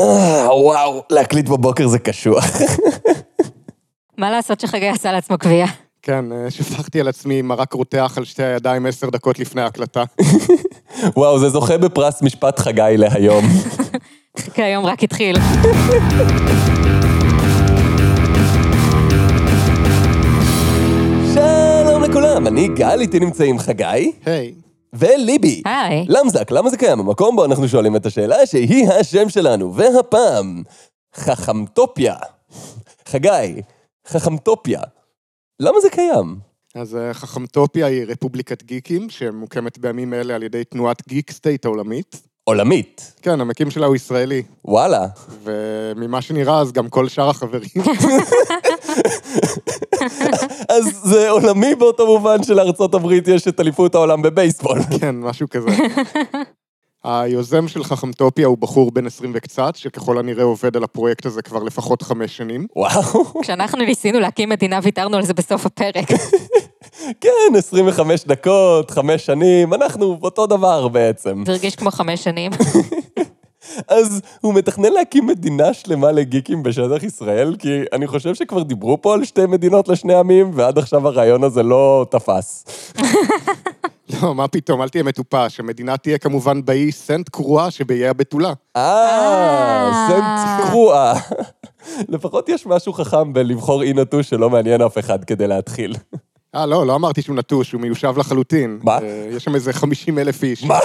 אה, וואו, להקליט בבוקר זה קשוח. מה לעשות שחגי עשה לעצמו קביעה? כן, אה, שפכתי על עצמי מרק רותח על שתי הידיים עשר דקות לפני ההקלטה. וואו, זה זוכה בפרס משפט חגי להיום. כי היום רק התחיל. שלום לכולם, אני גל, איתי נמצאים חגי היי, וליבי. היי. למזק, למה זה קיים? המקום בו אנחנו שואלים את השאלה שהיא השם שלנו, והפעם, חכמטופיה. חגי, חכמטופיה. למה זה קיים? אז אה, חכמטופיה היא רפובליקת גיקים, שמוקמת בימים אלה על ידי תנועת גיק סטייט העולמית. עולמית. כן, המקים שלה הוא ישראלי, וואלה. וממה שנראה, אז גם כל שאר החברים. אז זה עולמי באותו מובן שלארצות הברית יש את אליפות העולם בבייסבול. כן, משהו כזה. היוזם של חכמטופיה הוא בחור בן 20 וקצת, שככל הנראה עובד על הפרויקט הזה כבר לפחות חמש שנים. וואו. כשאנחנו ניסינו להקים מדינה, ויתרנו על זה בסוף הפרק. כן, 25 דקות, חמש שנים, אנחנו אותו דבר בעצם. זה הרגיש כמו חמש שנים. אז הוא מתכנן להקים מדינה שלמה לגיקים בשטח ישראל, כי אני חושב שכבר דיברו פה על שתי מדינות לשני עמים, ועד עכשיו הרעיון הזה לא תפס. לא, מה פתאום, אל תהיה מטופש. המדינה תהיה כמובן באי סנט קרואה שבאיי הבתולה. אה, סנט קרואה. לפחות יש משהו חכם בלבחור אי נטוש שלא מעניין אף אחד כדי להתחיל. אה, לא, לא אמרתי שהוא נטוש, הוא מיושב לחלוטין. מה? אה, יש שם איזה 50 אלף איש. מה?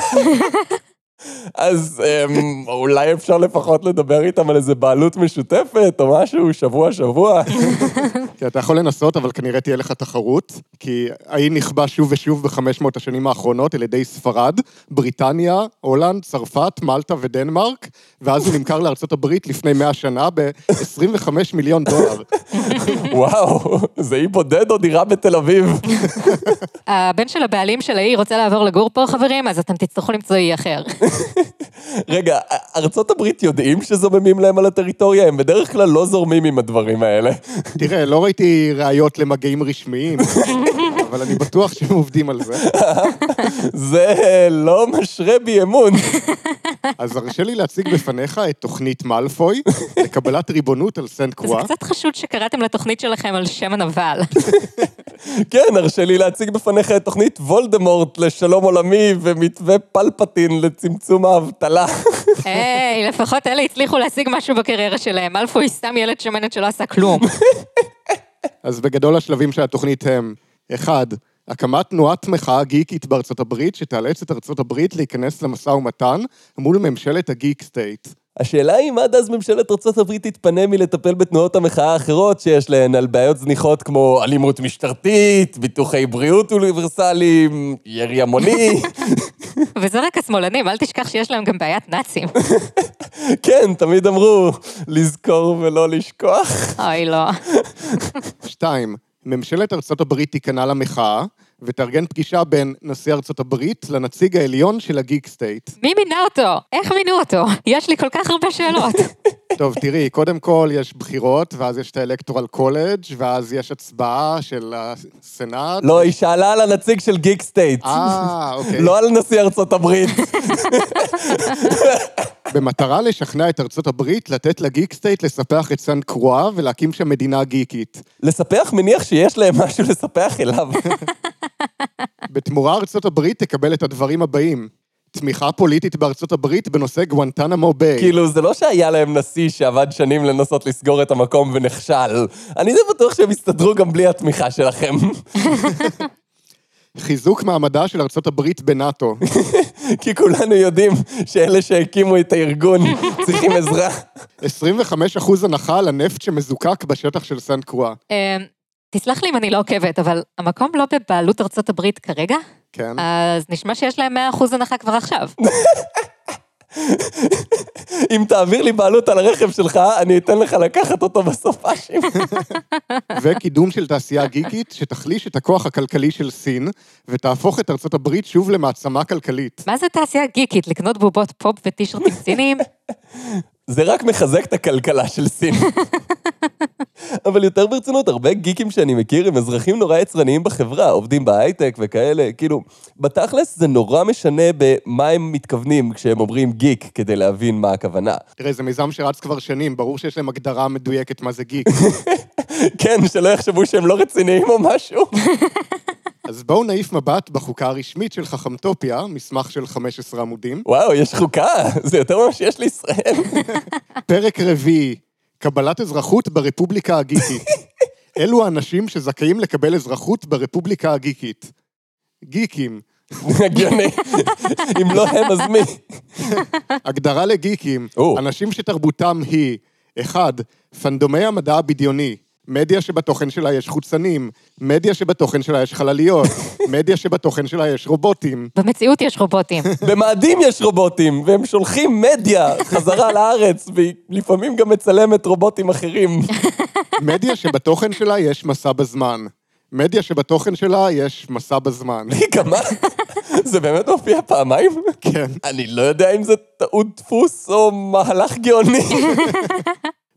אז אמ, אולי אפשר לפחות לדבר איתם על איזה בעלות משותפת או משהו, שבוע-שבוע. כי אתה יכול לנסות, אבל כנראה תהיה לך תחרות, כי האי נכבה שוב ושוב בחמש מאות השנים האחרונות על ידי ספרד, בריטניה, הולנד, צרפת, מלטה ודנמרק, ואז הוא נמכר לארצות הברית לפני 100 שנה ב-25 מיליון דולר. וואו, זה אי בודד או דירה בתל אביב? הבן של הבעלים של העיר רוצה לעבור לגור פה, חברים, אז אתם תצטרכו למצוא אי אחר. רגע, ארצות הברית יודעים שזוממים להם על הטריטוריה? הם בדרך כלל לא זורמים עם הדברים האלה. תראה, לא ראיתי ראיות למגעים רשמיים, אבל אני בטוח שהם עובדים על זה. זה לא משרה בי אמון. אז הרשה לי להציג בפניך את תוכנית מאלפוי לקבלת ריבונות על סנט זה קרואה. קצת חשוד שקראתם לתוכנית שלכם על שם הנבל. כן, הרשה לי להציג בפניך את תוכנית וולדמורט לשלום עולמי ומתווה פלפטין לצמצום האבטלה. היי, לפחות אלה הצליחו להשיג משהו בקריירה שלהם. אלפוי סתם ילד שמנת שלא עשה כלום. אז בגדול השלבים של התוכנית הם, אחד, הקמת תנועת מחאה גיקית בארצות הברית, שתאלץ את ארצות הברית להיכנס למשא ומתן מול ממשלת הגיק סטייט. השאלה היא אם עד אז ממשלת ארה"ב תתפנה מלטפל בתנועות המחאה האחרות שיש להן על בעיות זניחות כמו אלימות משטרתית, ביטוחי בריאות אוניברסליים, ירי המוני. וזה רק השמאלנים, אל תשכח שיש להם גם בעיית נאצים. כן, תמיד אמרו, לזכור ולא לשכוח. אוי, לא. שתיים, ממשלת ארצות הברית תיכנע למחאה, ותארגן פגישה בין נשיא ארצות הברית לנציג העליון של ה Geek State. מי מינה אותו? איך מינו אותו? יש לי כל כך הרבה שאלות. טוב, תראי, קודם כל יש בחירות, ואז יש את ה electoral college, ואז יש הצבעה של הסנאט. לא, היא שאלה על הנציג של Geek State. אה, אוקיי. לא על נשיא ארצות הברית. במטרה לשכנע את ארצות הברית לתת ל Geek State לספח את סנט קרואה ולהקים שם מדינה גיקית. לספח מניח שיש להם משהו לספח אליו. בתמורה ארצות הברית תקבל את הדברים הבאים. תמיכה פוליטית בארצות הברית בנושא גואנטנמו ביי. כאילו, זה לא שהיה להם נשיא שעבד שנים לנסות לסגור את המקום ונכשל. אני די בטוח שהם יסתדרו גם בלי התמיכה שלכם. חיזוק מעמדה של ארצות הברית בנאטו. כי כולנו יודעים שאלה שהקימו את הארגון צריכים עזרה. 25% הנחה על הנפט שמזוקק בשטח של סנט קרואה. אמ, תסלח לי אם אני לא עוקבת, אבל המקום לא בבעלות ארצות הברית כרגע? כן. אז נשמע שיש להם 100% הנחה כבר עכשיו. אם תעביר לי בעלות על הרכב שלך, אני אתן לך לקחת אותו בסופ"שים. וקידום של תעשייה גיקית שתחליש את הכוח הכלכלי של סין, ותהפוך את ארצות הברית שוב למעצמה כלכלית. מה זה תעשייה גיקית? לקנות בובות פופ וטישרטים ציניים? זה רק מחזק את הכלכלה של סין. אבל יותר ברצינות, הרבה גיקים שאני מכיר הם אזרחים נורא יצרניים בחברה, עובדים בהייטק וכאלה, כאילו, בתכלס זה נורא משנה במה הם מתכוונים כשהם אומרים גיק, כדי להבין מה הכוונה. תראה, זה מיזם שרץ כבר שנים, ברור שיש להם הגדרה מדויקת מה זה גיק. כן, שלא יחשבו שהם לא רציניים או משהו. אז בואו נעיף מבט בחוקה הרשמית של חכמטופיה, מסמך של 15 עמודים. וואו, יש חוקה, זה יותר ממה שיש לישראל. פרק רביעי, קבלת אזרחות ברפובליקה הגיקית. אלו האנשים שזכאים לקבל אזרחות ברפובליקה הגיקית. גיקים. הגיוני. אם לא הם, אז מי? הגדרה לגיקים. אנשים שתרבותם היא 1. פנדומי המדע הבדיוני, מדיה שבתוכן שלה יש חוצנים, מדיה שבתוכן שלה יש חלליות, מדיה שבתוכן שלה יש רובוטים. במציאות יש רובוטים. במאדים יש רובוטים, והם שולחים מדיה חזרה לארץ, והיא לפעמים גם מצלמת רובוטים אחרים. מדיה שבתוכן שלה יש מסע בזמן. מדיה שבתוכן שלה יש מסע בזמן. רגע, מה? זה באמת מופיע פעמיים? כן. אני לא יודע אם זה טעות דפוס או מהלך גאוני.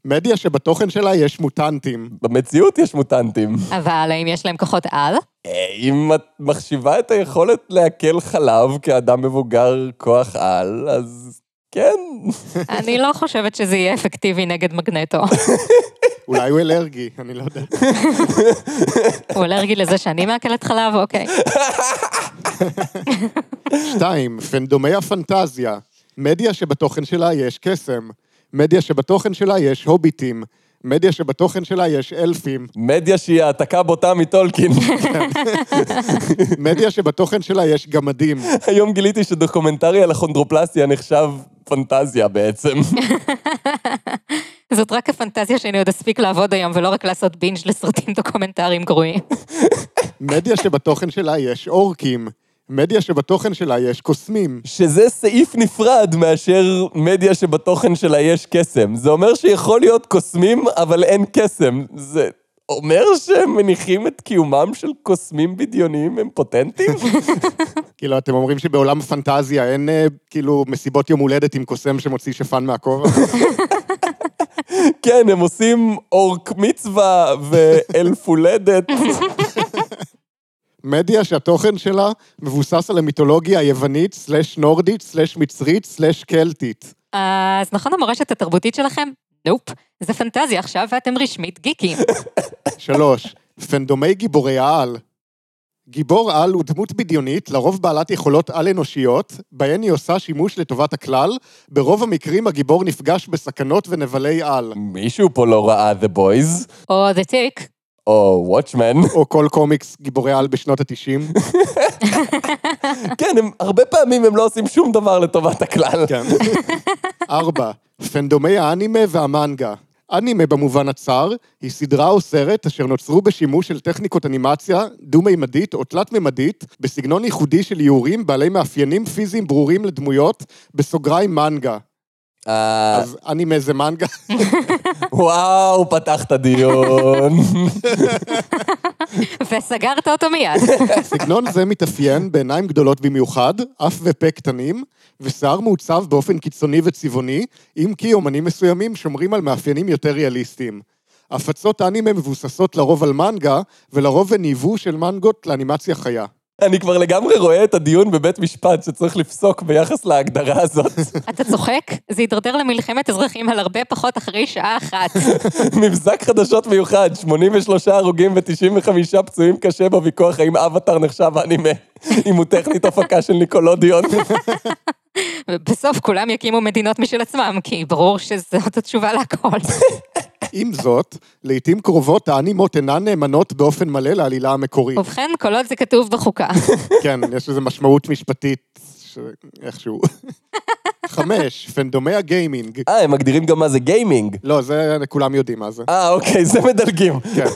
מדיה שבתוכן שלה יש מוטנטים. במציאות יש מוטנטים. אבל האם יש להם כוחות על? אה, אם את מחשיבה את היכולת לעכל חלב כאדם מבוגר כוח על, אז כן. אני לא חושבת שזה יהיה אפקטיבי נגד מגנטו. אולי הוא אלרגי, אני לא יודע. הוא אלרגי לזה שאני מעכלת חלב? אוקיי. שתיים, פנדומי הפנטזיה. מדיה שבתוכן שלה יש קסם. מדיה שבתוכן שלה יש הוביטים. מדיה שבתוכן שלה יש אלפים. מדיה שהיא העתקה בוטה מטולקין. מדיה שבתוכן שלה יש גמדים. היום גיליתי שדוקומנטרי על אכונדרופלזיה נחשב פנטזיה בעצם. זאת רק הפנטזיה שאני עוד אספיק לעבוד היום, ולא רק לעשות בינג' לסרטים דוקומנטריים גרועים. מדיה שבתוכן שלה יש אורקים. מדיה שבתוכן שלה יש קוסמים. שזה סעיף נפרד מאשר מדיה שבתוכן שלה יש קסם. זה אומר שיכול להיות קוסמים, אבל אין קסם. זה אומר שהם מניחים את קיומם של קוסמים בדיוניים אימפוטנטים? כאילו, אתם אומרים שבעולם הפנטזיה אין אה, כאילו מסיבות יום הולדת עם קוסם שמוציא שפן מהכובע? כן, הם עושים אורק מצווה ואלף הולדת. מדיה שהתוכן שלה מבוסס על המיתולוגיה היוונית, סלש נורדית, סלש מצרית, סלש קלטית. אז נכון המורשת התרבותית שלכם? נופ. זה פנטזיה עכשיו ואתם רשמית גיקים. שלוש, פנדומי גיבורי העל. גיבור על הוא דמות בדיונית, לרוב בעלת יכולות על-אנושיות, בהן היא עושה שימוש לטובת הכלל, ברוב המקרים הגיבור נפגש בסכנות ונבלי על. מישהו פה לא ראה The Boys, או The Tick. או Watchmen. או כל קומיקס גיבורי על בשנות התשעים. כן, הם, הרבה פעמים הם לא עושים שום דבר לטובת הכלל. כן. ארבע, פנדומי האנימה והמנגה. אנימה במובן הצר, היא סדרה או סרט אשר נוצרו בשימוש של טכניקות אנימציה דו-מימדית או תלת-מימדית, בסגנון ייחודי של איורים בעלי מאפיינים פיזיים ברורים לדמויות, בסוגריים מנגה. אה, אז אנימה זה מנגה. וואו, פתחת דיון. וסגרת אותו מיד. סגנון זה מתאפיין בעיניים גדולות במיוחד, אף ופה קטנים, ושיער מעוצב באופן קיצוני וצבעוני, אם כי אומנים מסוימים שומרים על מאפיינים יותר ריאליסטיים. הפצות אנימה מבוססות לרוב על מנגה, ולרוב הן ייבוא של מנגות לאנימציה חיה. אני כבר לגמרי רואה את הדיון בבית משפט שצריך לפסוק ביחס להגדרה הזאת. אתה צוחק? זה יידרדר למלחמת אזרחים על הרבה פחות אחרי שעה אחת. מבזק חדשות מיוחד, 83 הרוגים ו-95 פצועים קשה בוויכוח האם אבטאר נחשב אנימה, אם הוא טכנית הפקה של ניקולודיון. בסוף כולם יקימו מדינות משל עצמם, כי ברור שזאת התשובה להכל. עם זאת, לעיתים קרובות האנימות אינן נאמנות באופן מלא לעלילה המקורית. ובכן, כל עוד זה כתוב בחוקה. כן, יש לזה משמעות משפטית, שאיכשהו. חמש, פנדומי הגיימינג. אה, הם מגדירים גם מה זה גיימינג. לא, זה כולם יודעים מה זה. אה, אוקיי, זה מדלגים. כן.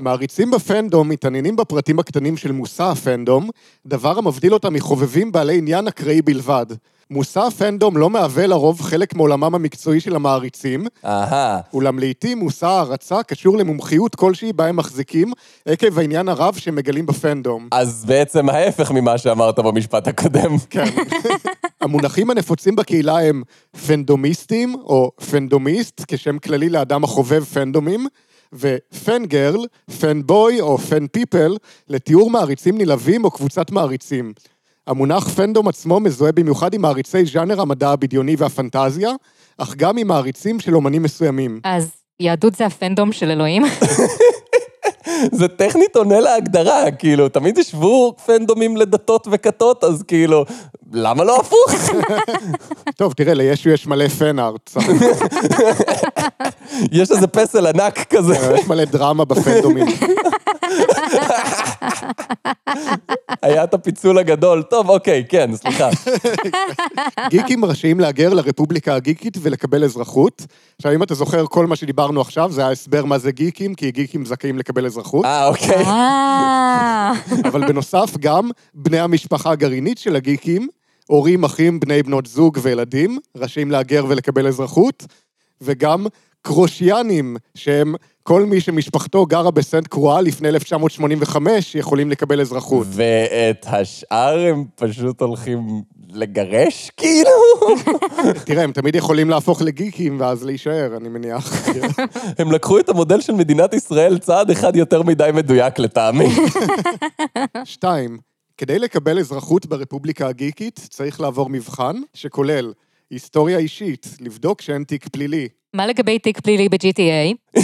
מעריצים בפנדום מתעניינים בפרטים הקטנים של מושא הפנדום, דבר המבדיל אותם מחובבים בעלי עניין אקראי בלבד. מושא הפנדום לא מהווה לרוב חלק מעולמם המקצועי של המעריצים, אהה. אולם לעיתים מושא ההערצה קשור למומחיות כלשהי בה הם מחזיקים, עקב העניין הרב שהם מגלים בפנדום. אז בעצם ההפך ממה שאמרת במשפט הקודם. כן. המונחים הנפוצים בקהילה הם פנדומיסטים, או פנדומיסט, כשם כללי לאדם החובב פנדומים, ופן-גרל, פן-בוי או פן-פיפל, לתיאור מעריצים נלהבים או קבוצת מעריצים. המונח פנדום עצמו מזוהה במיוחד עם מעריצי ז'אנר המדע הבדיוני והפנטזיה, אך גם עם מעריצים של אומנים מסוימים. אז יהדות זה הפנדום של אלוהים? זה טכנית עונה להגדרה, כאילו, תמיד ישבו פנדומים לדתות וכתות, אז כאילו, למה לא הפוך? טוב, תראה, לישו יש מלא פן-ארט. יש איזה פסל ענק כזה. יש מלא דרמה בפנדומים. היה את הפיצול הגדול. טוב, אוקיי, כן, סליחה. גיקים רשאים להגר לרפובליקה הגיקית ולקבל אזרחות. עכשיו, אם אתה זוכר, כל מה שדיברנו עכשיו, זה ההסבר מה זה גיקים, כי גיקים זכאים לקבל אזרחות. אה, אוקיי. אה, אבל בנוסף, גם בני המשפחה הגרעינית של הגיקים, הורים, אחים, בני בנות זוג וילדים, רשאים להגר ולקבל אזרחות, וגם קרושיאנים, שהם כל מי שמשפחתו גרה בסנט קרואה לפני 1985, יכולים לקבל אזרחות. ואת השאר הם פשוט הולכים לגרש, כאילו? תראה, הם תמיד יכולים להפוך לגיקים ואז להישאר, אני מניח. הם לקחו את המודל של מדינת ישראל צעד אחד יותר מדי מדויק לטעמי. שתיים, כדי לקבל אזרחות ברפובליקה הגיקית, צריך לעבור מבחן שכולל היסטוריה אישית, לבדוק שאין תיק פלילי. מה לגבי תיק פלילי ב-GTA?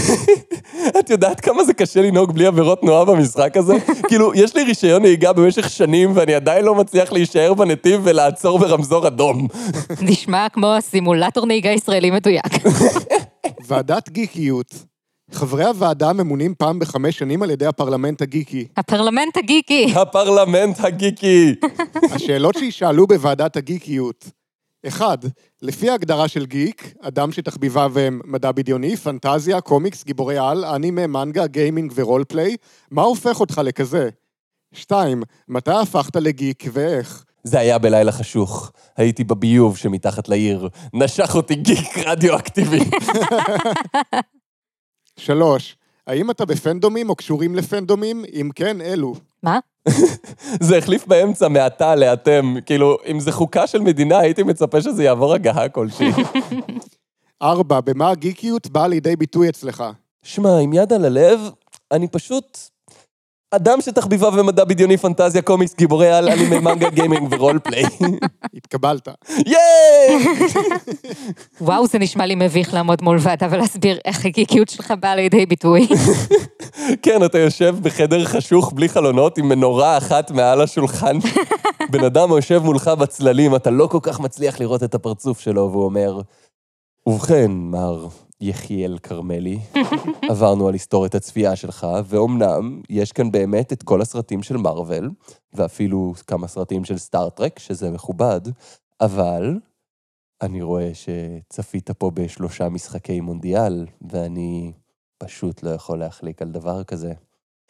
את יודעת כמה זה קשה לנהוג בלי עבירות תנועה במשחק הזה? כאילו, יש לי רישיון נהיגה במשך שנים, ואני עדיין לא מצליח להישאר בנתיב ולעצור ברמזור אדום. נשמע כמו סימולטור נהיגה ישראלי מדויק. ועדת גיקיות. חברי הוועדה ממונים פעם בחמש שנים על ידי הפרלמנט הגיקי. הפרלמנט הגיקי. הפרלמנט הגיקי. השאלות שישאלו בוועדת הגיקיות. אחד, לפי ההגדרה של גיק, אדם שתחביביו הם מדע בדיוני, פנטזיה, קומיקס, גיבורי על, אנימה, מנגה, גיימינג ו roleplay, מה הופך אותך לכזה? שתיים, מתי הפכת לגיק ואיך? זה היה בלילה חשוך. הייתי בביוב שמתחת לעיר. נשך אותי גיק רדיואקטיבי. שלוש, האם אתה בפנדומים או קשורים לפנדומים? אם כן, אלו. מה? זה החליף באמצע מעתה לאתם. כאילו, אם זה חוקה של מדינה, הייתי מצפה שזה יעבור הגהה כלשהי. ארבע, במה הגיקיות באה לידי ביטוי אצלך? שמע, עם יד על הלב, אני פשוט... אדם שתחביביו במדע בדיוני, פנטזיה, קומיקס, גיבורי על, אנימי, מנגה, גיימינג ורולפליי. התקבלת. ייי! וואו, זה נשמע לי מביך לעמוד מול ועדה ולהסביר איך הגיקיות שלך באה לידי ביטוי. כן, אתה יושב בחדר חשוך בלי חלונות עם מנורה אחת מעל השולחן. בן אדם יושב מולך בצללים, אתה לא כל כך מצליח לראות את הפרצוף שלו, והוא אומר, ובכן, מר יחיאל כרמלי, עברנו על היסטוריית הצפייה שלך, ואומנם יש כאן באמת את כל הסרטים של מארוול, ואפילו כמה סרטים של סטארט-טרק, שזה מכובד, אבל אני רואה שצפית פה בשלושה משחקי מונדיאל, ואני פשוט לא יכול להחליק על דבר כזה.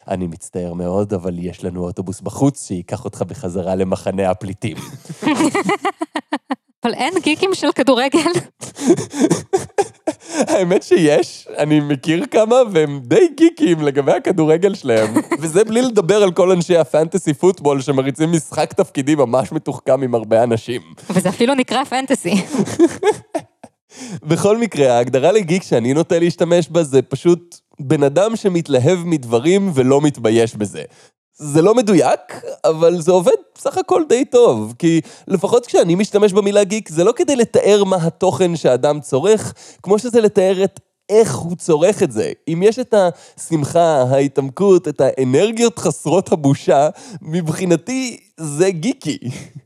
אני מצטער מאוד, אבל יש לנו אוטובוס בחוץ שייקח אותך בחזרה למחנה הפליטים. אבל אין גיקים של כדורגל. האמת שיש, אני מכיר כמה, והם די גיקים לגבי הכדורגל שלהם. וזה בלי לדבר על כל אנשי הפנטסי פוטבול שמריצים משחק תפקידי ממש מתוחכם עם הרבה אנשים. וזה אפילו נקרא פנטסי. בכל מקרה, ההגדרה לגיק שאני נוטה להשתמש בה זה פשוט בן אדם שמתלהב מדברים ולא מתבייש בזה. זה לא מדויק, אבל זה עובד בסך הכל די טוב, כי לפחות כשאני משתמש במילה גיק, זה לא כדי לתאר מה התוכן שאדם צורך, כמו שזה לתאר את איך הוא צורך את זה. אם יש את השמחה, ההתעמקות, את האנרגיות חסרות הבושה, מבחינתי זה גיקי.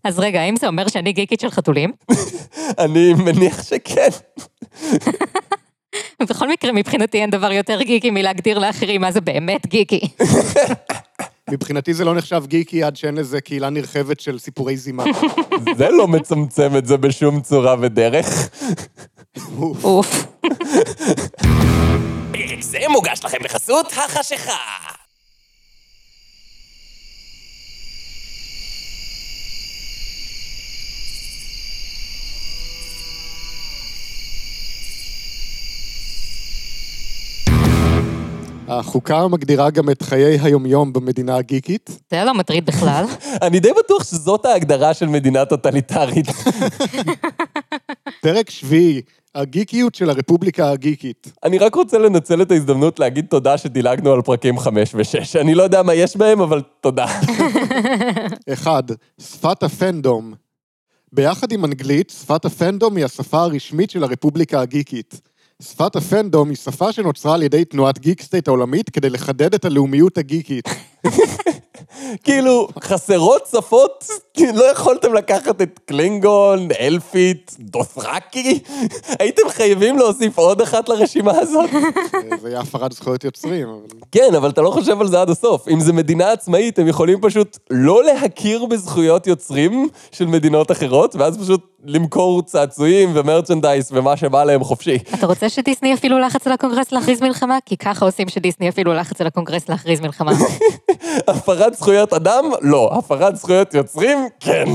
אז רגע, האם זה אומר שאני גיקית של חתולים? אני מניח שכן. בכל מקרה, מבחינתי אין דבר יותר גיקי מלהגדיר לאחרים מה זה באמת גיקי. מבחינתי זה לא נחשב גיקי עד שאין לזה קהילה נרחבת של סיפורי זימה. זה לא מצמצם את זה בשום צורה ודרך. אוף. אוף. פרק זה מוגש לכם בחסות החשיכה. החוקה מגדירה גם את חיי היומיום במדינה הגיקית. זה לא מטריד בכלל. אני די בטוח שזאת ההגדרה של מדינה טוטליטרית. פרק שביעי, הגיקיות של הרפובליקה הגיקית. אני רק רוצה לנצל את ההזדמנות להגיד תודה שדילגנו על פרקים 5 ו-6. אני לא יודע מה יש בהם, אבל תודה. אחד, שפת הפנדום. ביחד עם אנגלית, שפת הפנדום היא השפה הרשמית של הרפובליקה הגיקית. שפת הפנדום היא שפה שנוצרה על ידי תנועת Geek State העולמית כדי לחדד את הלאומיות הגיקית. כאילו, חסרות שפות? לא יכולתם לקחת את קלינגון, אלפית, דות'רקי? הייתם חייבים להוסיף עוד אחת לרשימה הזאת? זה היה הפרת זכויות יוצרים. כן, אבל אתה לא חושב על זה עד הסוף. אם זה מדינה עצמאית, הם יכולים פשוט לא להכיר בזכויות יוצרים של מדינות אחרות, ואז פשוט למכור צעצועים ו merchandise ומה שבא להם חופשי. אתה רוצה שדיסני יפעילו לחץ על הקונגרס להכריז מלחמה? כי ככה עושים שדיסני יפעילו לחץ על הקונגרס להכריז מלחמה. הפרת זכויות אדם? לא. הפרת זכויות יוצרים? כן.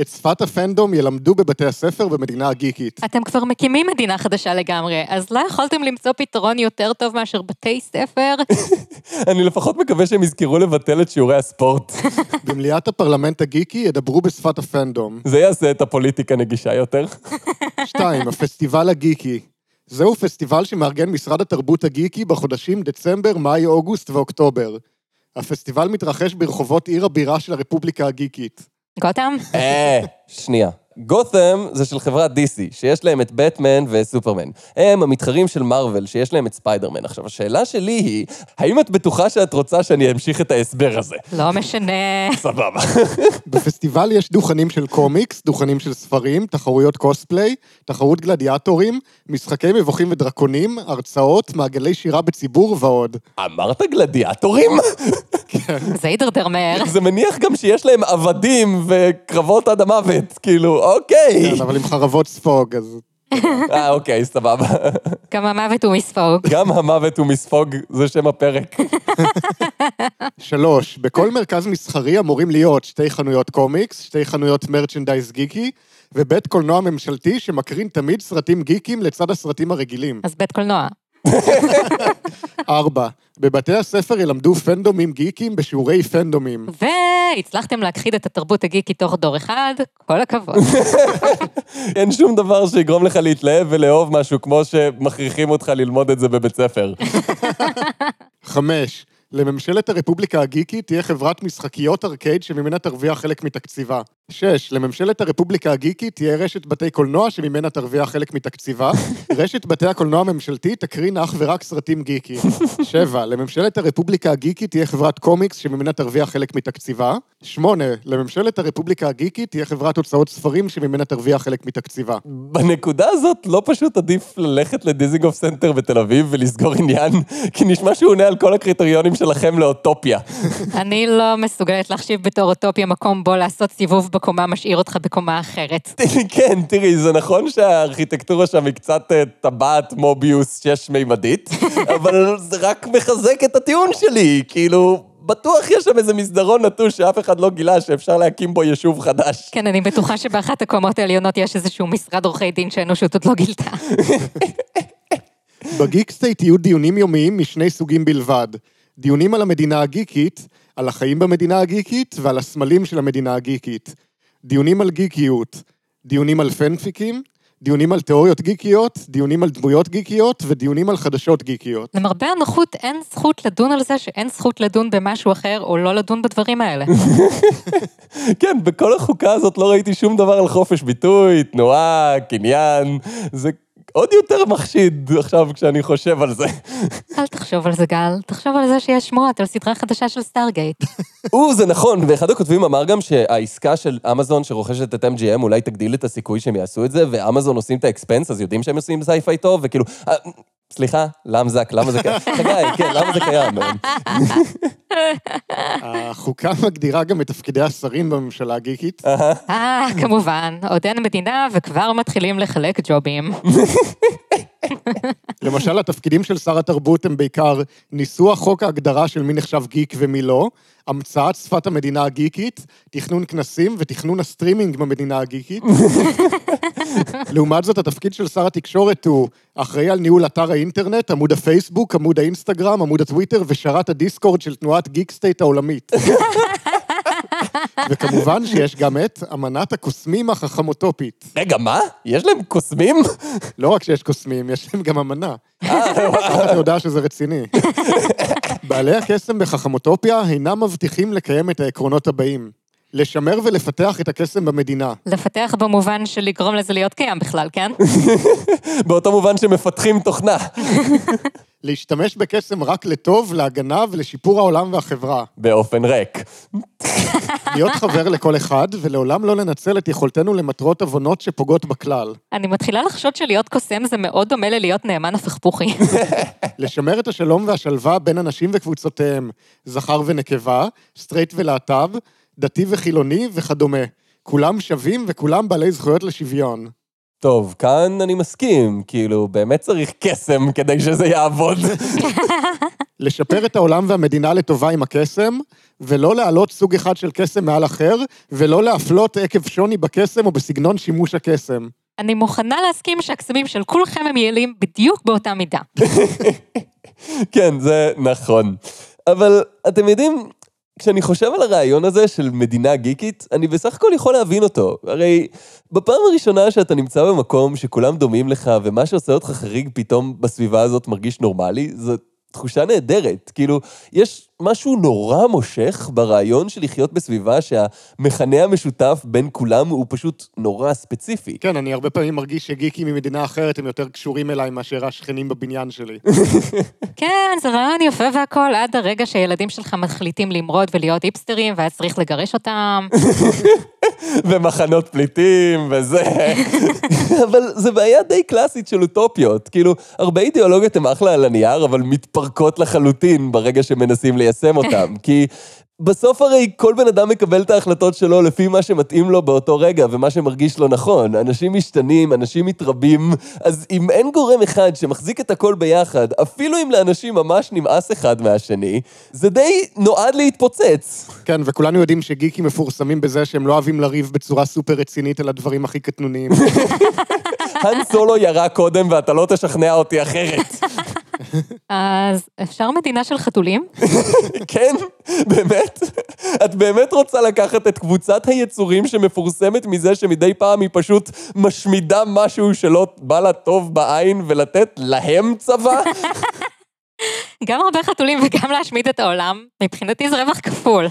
את שפת הפנדום ילמדו בבתי הספר במדינה הגיקית. אתם כבר מקימים מדינה חדשה לגמרי, אז לא יכולתם למצוא פתרון יותר טוב מאשר בתי ספר? אני לפחות מקווה שהם יזכרו לבטל את שיעורי הספורט. במליאת הפרלמנט הגיקי ידברו בשפת הפנדום. זה יעשה את הפוליטיקה נגישה יותר. שתיים, הפסטיבל הגיקי. זהו פסטיבל שמארגן משרד התרבות הגיקי בחודשים דצמבר, מאי, אוגוסט ואוקטובר. הפסטיבל מתרחש ברחובות עיר הבירה של הרפובליקה הגיקית. גותם? אה, שנייה. גות'ם זה של חברת DC, שיש להם את בטמן וסופרמן. הם המתחרים של מארוול, שיש להם את ספיידרמן. עכשיו, השאלה שלי היא, האם את בטוחה שאת רוצה שאני אמשיך את ההסבר הזה? לא משנה. סבבה. בפסטיבל יש דוכנים של קומיקס, דוכנים של ספרים, תחרויות קוספליי, תחרות גלדיאטורים, משחקי מבוכים ודרקונים, הרצאות, מעגלי שירה בציבור ועוד. אמרת גלדיאטורים? זה הידרדר מהר. זה מניח גם שיש להם עבדים וקרבות עד המוות, כאילו, אוקיי. כן, אבל עם חרבות ספוג, אז... אה, אוקיי, סבבה. גם המוות הוא מספוג. גם המוות הוא מספוג, זה שם הפרק. שלוש, בכל מרכז מסחרי אמורים להיות שתי חנויות קומיקס, שתי חנויות מרצ'נדייז גיקי, ובית קולנוע ממשלתי שמקרין תמיד סרטים גיקים לצד הסרטים הרגילים. אז בית קולנוע. ארבע, בבתי הספר ילמדו פנדומים גיקים בשיעורי פנדומים. והצלחתם להכחיד את התרבות הגיקית תוך דור אחד, כל הכבוד. אין שום דבר שיגרום לך להתלהב ולאהוב משהו כמו שמכריחים אותך ללמוד את זה בבית ספר. חמש, לממשלת הרפובליקה הגיקית תהיה חברת משחקיות ארקייד שממנה תרוויח חלק מתקציבה. שש, לממשלת הרפובליקה הגיקית תהיה רשת בתי קולנוע שממנה תרוויח חלק מתקציבה. רשת בתי הקולנוע הממשלתית תקרין אך ורק סרטים גיקיים. שבע, לממשלת הרפובליקה הגיקית תהיה חברת קומיקס שממנה תרוויח חלק מתקציבה. שמונה, לממשלת הרפובליקה הגיקית תהיה חברת הוצאות ספרים שממנה תרוויח חלק מתקציבה. בנקודה הזאת לא פשוט עדיף ללכת לדיזנגוף סנטר בתל אביב ולסגור עניין? כי נשמע שהוא עונה על כל הקריטריונים שלכם לאוטופיה. אני לא מסוגלת להחשיב בתור אוטופיה מקום בו לעשות סיבוב בקומה משאיר אותך בקומה אחרת. כן, תראי, זה נכון שהארכיטקטורה שם היא קצת אה, טבעת מוביוס שש-מימדית, אבל זה רק מחזק את הטיעון שלי, כאילו... בטוח יש שם איזה מסדרון נטוש שאף אחד לא גילה שאפשר להקים בו יישוב חדש. כן, אני בטוחה שבאחת הקומות העליונות יש איזשהו משרד עורכי דין שהאנושות עוד לא גילתה. בגיקסטייט יהיו דיונים יומיים משני סוגים בלבד. דיונים על המדינה הגיקית, על החיים במדינה הגיקית ועל הסמלים של המדינה הגיקית. דיונים על גיקיות, דיונים על פנפיקים, דיונים על תיאוריות גיקיות, דיונים על דמויות גיקיות ודיונים על חדשות גיקיות. למרבה הנוחות אין זכות לדון על זה שאין זכות לדון במשהו אחר או לא לדון בדברים האלה. כן, בכל החוקה הזאת לא ראיתי שום דבר על חופש ביטוי, תנועה, קניין, זה עוד יותר מחשיד עכשיו כשאני חושב על זה. אל תחשוב על זה, גל. תחשוב על זה שיש שמועות על סדרה חדשה של סטארגייט. או, זה נכון, ואחד הכותבים אמר גם שהעסקה של אמזון שרוכשת את MGM אולי תגדיל את הסיכוי שהם יעשו את זה, ואמזון עושים את ה Expanse, אז יודעים שהם עושים sci-fi טוב, וכאילו... אה, סליחה, למזק, למה זה קיים? חגי, כן, למה זה קיים? החוקה מגדירה גם את תפקידי השרים בממשלה הגיקית. אה, כמובן, עוד אין מדינה וכבר מתחילים לחלק ג'ובים. למשל, התפקידים של שר התרבות הם בעיקר ניסוח חוק ההגדרה של מי נחשב גיק ומי לא, המצאת שפת המדינה הגיקית, תכנון כנסים ותכנון הסטרימינג במדינה הגיקית. לעומת זאת, התפקיד של שר התקשורת הוא אחראי על ניהול אתר האינטרנט, עמוד הפייסבוק, עמוד האינסטגרם, עמוד הטוויטר ושרת הדיסקורד של תנועת גיקסטייט העולמית. וכמובן שיש גם את אמנת הקוסמים החכמוטופית. רגע, מה? יש להם קוסמים? לא רק שיש קוסמים, יש להם גם אמנה. אה, איך אתה יודע שזה רציני? בעלי הקסם בחכמוטופיה אינם מבטיחים לקיים את העקרונות הבאים. לשמר ולפתח את הקסם במדינה. לפתח במובן של לגרום לזה להיות קיים בכלל, כן? באותו מובן שמפתחים תוכנה. להשתמש בקסם רק לטוב, להגנה ולשיפור העולם והחברה. באופן ריק. להיות חבר לכל אחד, ולעולם לא לנצל את יכולתנו למטרות עוונות שפוגעות בכלל. אני מתחילה לחשוד שלהיות קוסם זה מאוד דומה ללהיות נאמן הפכפוכי. לשמר את השלום והשלווה בין אנשים וקבוצותיהם, זכר ונקבה, סטרייט ולהט"ב, דתי וחילוני וכדומה. כולם שווים וכולם בעלי זכויות לשוויון. טוב, כאן אני מסכים, כאילו, באמת צריך קסם כדי שזה יעבוד. לשפר את העולם והמדינה לטובה עם הקסם, ולא להעלות סוג אחד של קסם מעל אחר, ולא להפלות עקב שוני בקסם או בסגנון שימוש הקסם. אני מוכנה להסכים שהקסמים של כולכם הם יעילים בדיוק באותה מידה. כן, זה נכון. אבל אתם יודעים, כשאני חושב על הרעיון הזה של מדינה גיקית, אני בסך הכל יכול להבין אותו. הרי בפעם הראשונה שאתה נמצא במקום שכולם דומים לך, ומה שעושה אותך חריג פתאום בסביבה הזאת מרגיש נורמלי, זו תחושה נהדרת. כאילו, יש משהו נורא מושך ברעיון של לחיות בסביבה שהמכנה המשותף בין כולם הוא פשוט נורא ספציפי. כן, אני הרבה פעמים מרגיש שגיקים ממדינה אחרת הם יותר קשורים אליי מאשר השכנים בבניין שלי. כן, זה רעיון יפה והכול, עד הרגע שהילדים שלך מחליטים למרוד ולהיות היפסטרים, ואז צריך לגרש אותם. ומחנות פליטים וזה. אבל זה בעיה די קלאסית של אוטופיות. כאילו, הרבה אידיאולוגיות הן אחלה על הנייר, אבל מתפרקות לחלוטין ברגע שמנסים ליישם אותן. כי בסוף הרי כל בן אדם מקבל את ההחלטות שלו לפי מה שמתאים לו באותו רגע ומה שמרגיש לו נכון. אנשים משתנים, אנשים מתרבים, אז אם אין גורם אחד שמחזיק את הכל ביחד, אפילו אם לאנשים ממש נמאס אחד מהשני, זה די נועד להתפוצץ. כן, וכולנו יודעים שגיקים מפורסמים בזה שהם לא אוהבים לריב בצורה סופר רצינית על הדברים הכי קטנוניים. האן סולו ירה קודם ואתה לא תשכנע אותי אחרת. אז אפשר מדינה של חתולים? כן, באמת? את באמת רוצה לקחת את קבוצת היצורים שמפורסמת מזה שמדי פעם היא פשוט משמידה משהו שלא בא לה טוב בעין ולתת להם צבא? גם הרבה חתולים וגם להשמיד את העולם, מבחינתי זה רווח כפול.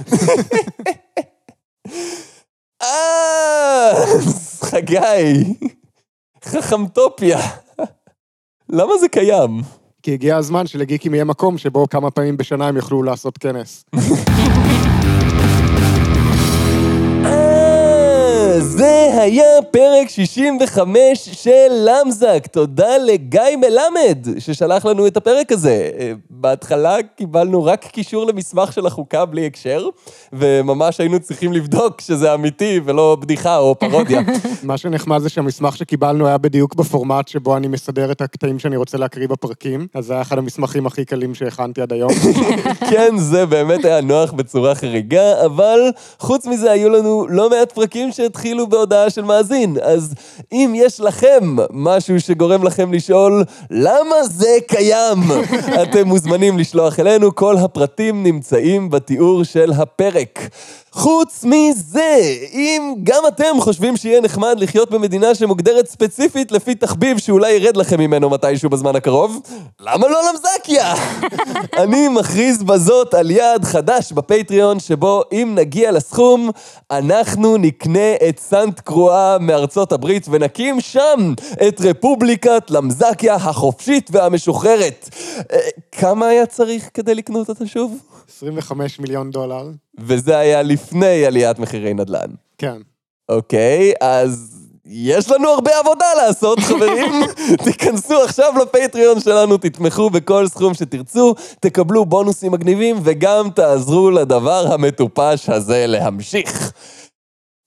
אה, חגי, חכמטופיה. למה זה קיים? כי הגיע הזמן שלגיקים יהיה מקום שבו כמה פעמים בשנה הם יוכלו לעשות כנס. אה, זה היה פרק 65 של למזק. תודה לגיא מלמד ששלח לנו את הפרק הזה. אה, בהתחלה קיבלנו רק קישור למסמך של החוקה בלי הקשר, וממש היינו צריכים לבדוק שזה אמיתי ולא בדיחה או פרודיה. מה שנחמד זה שהמסמך שקיבלנו היה בדיוק בפורמט שבו אני מסדר את הקטעים שאני רוצה להקריא בפרקים, אז זה היה אחד המסמכים הכי קלים שהכנתי עד היום. כן, זה באמת היה נוח בצורה חריגה, אבל חוץ מזה היו לנו לא מעט פרקים שהתחילו בהודעה של מאזין. אז אם יש לכם משהו שגורם לכם לשאול, למה זה קיים? אתם מוזמנים לשלוח אלינו, כל הפרטים נמצאים בתיאור של הפרק. חוץ מזה, אם גם אתם חושבים שיהיה נחמד לחיות במדינה שמוגדרת ספציפית לפי תחביב שאולי ירד לכם ממנו מתישהו בזמן הקרוב, למה לא למזקיה? אני מכריז בזאת על יעד חדש בפטריון, שבו אם נגיע לסכום, אנחנו נקנה את סנט קרואה מארצות הברית ונקים שם את רפובליקת למזקיה החופשית והמשוחררת. אה, כמה היה צריך כדי לקנות אותה שוב? 25 מיליון דולר. וזה היה לפני עליית מחירי נדל"ן. כן. אוקיי, אז יש לנו הרבה עבודה לעשות, חברים. תיכנסו עכשיו לפטריון שלנו, תתמכו בכל סכום שתרצו, תקבלו בונוסים מגניבים וגם תעזרו לדבר המטופש הזה להמשיך.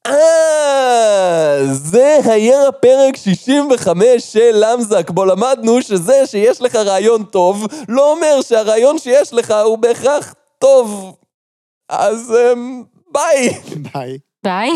אה, זה היה פרק 65 של למזק, בו למדנו שזה שיש לך רעיון טוב, לא אומר שהרעיון שיש לך הוא בהכרח טוב. אז אמ, ביי. ביי. ביי.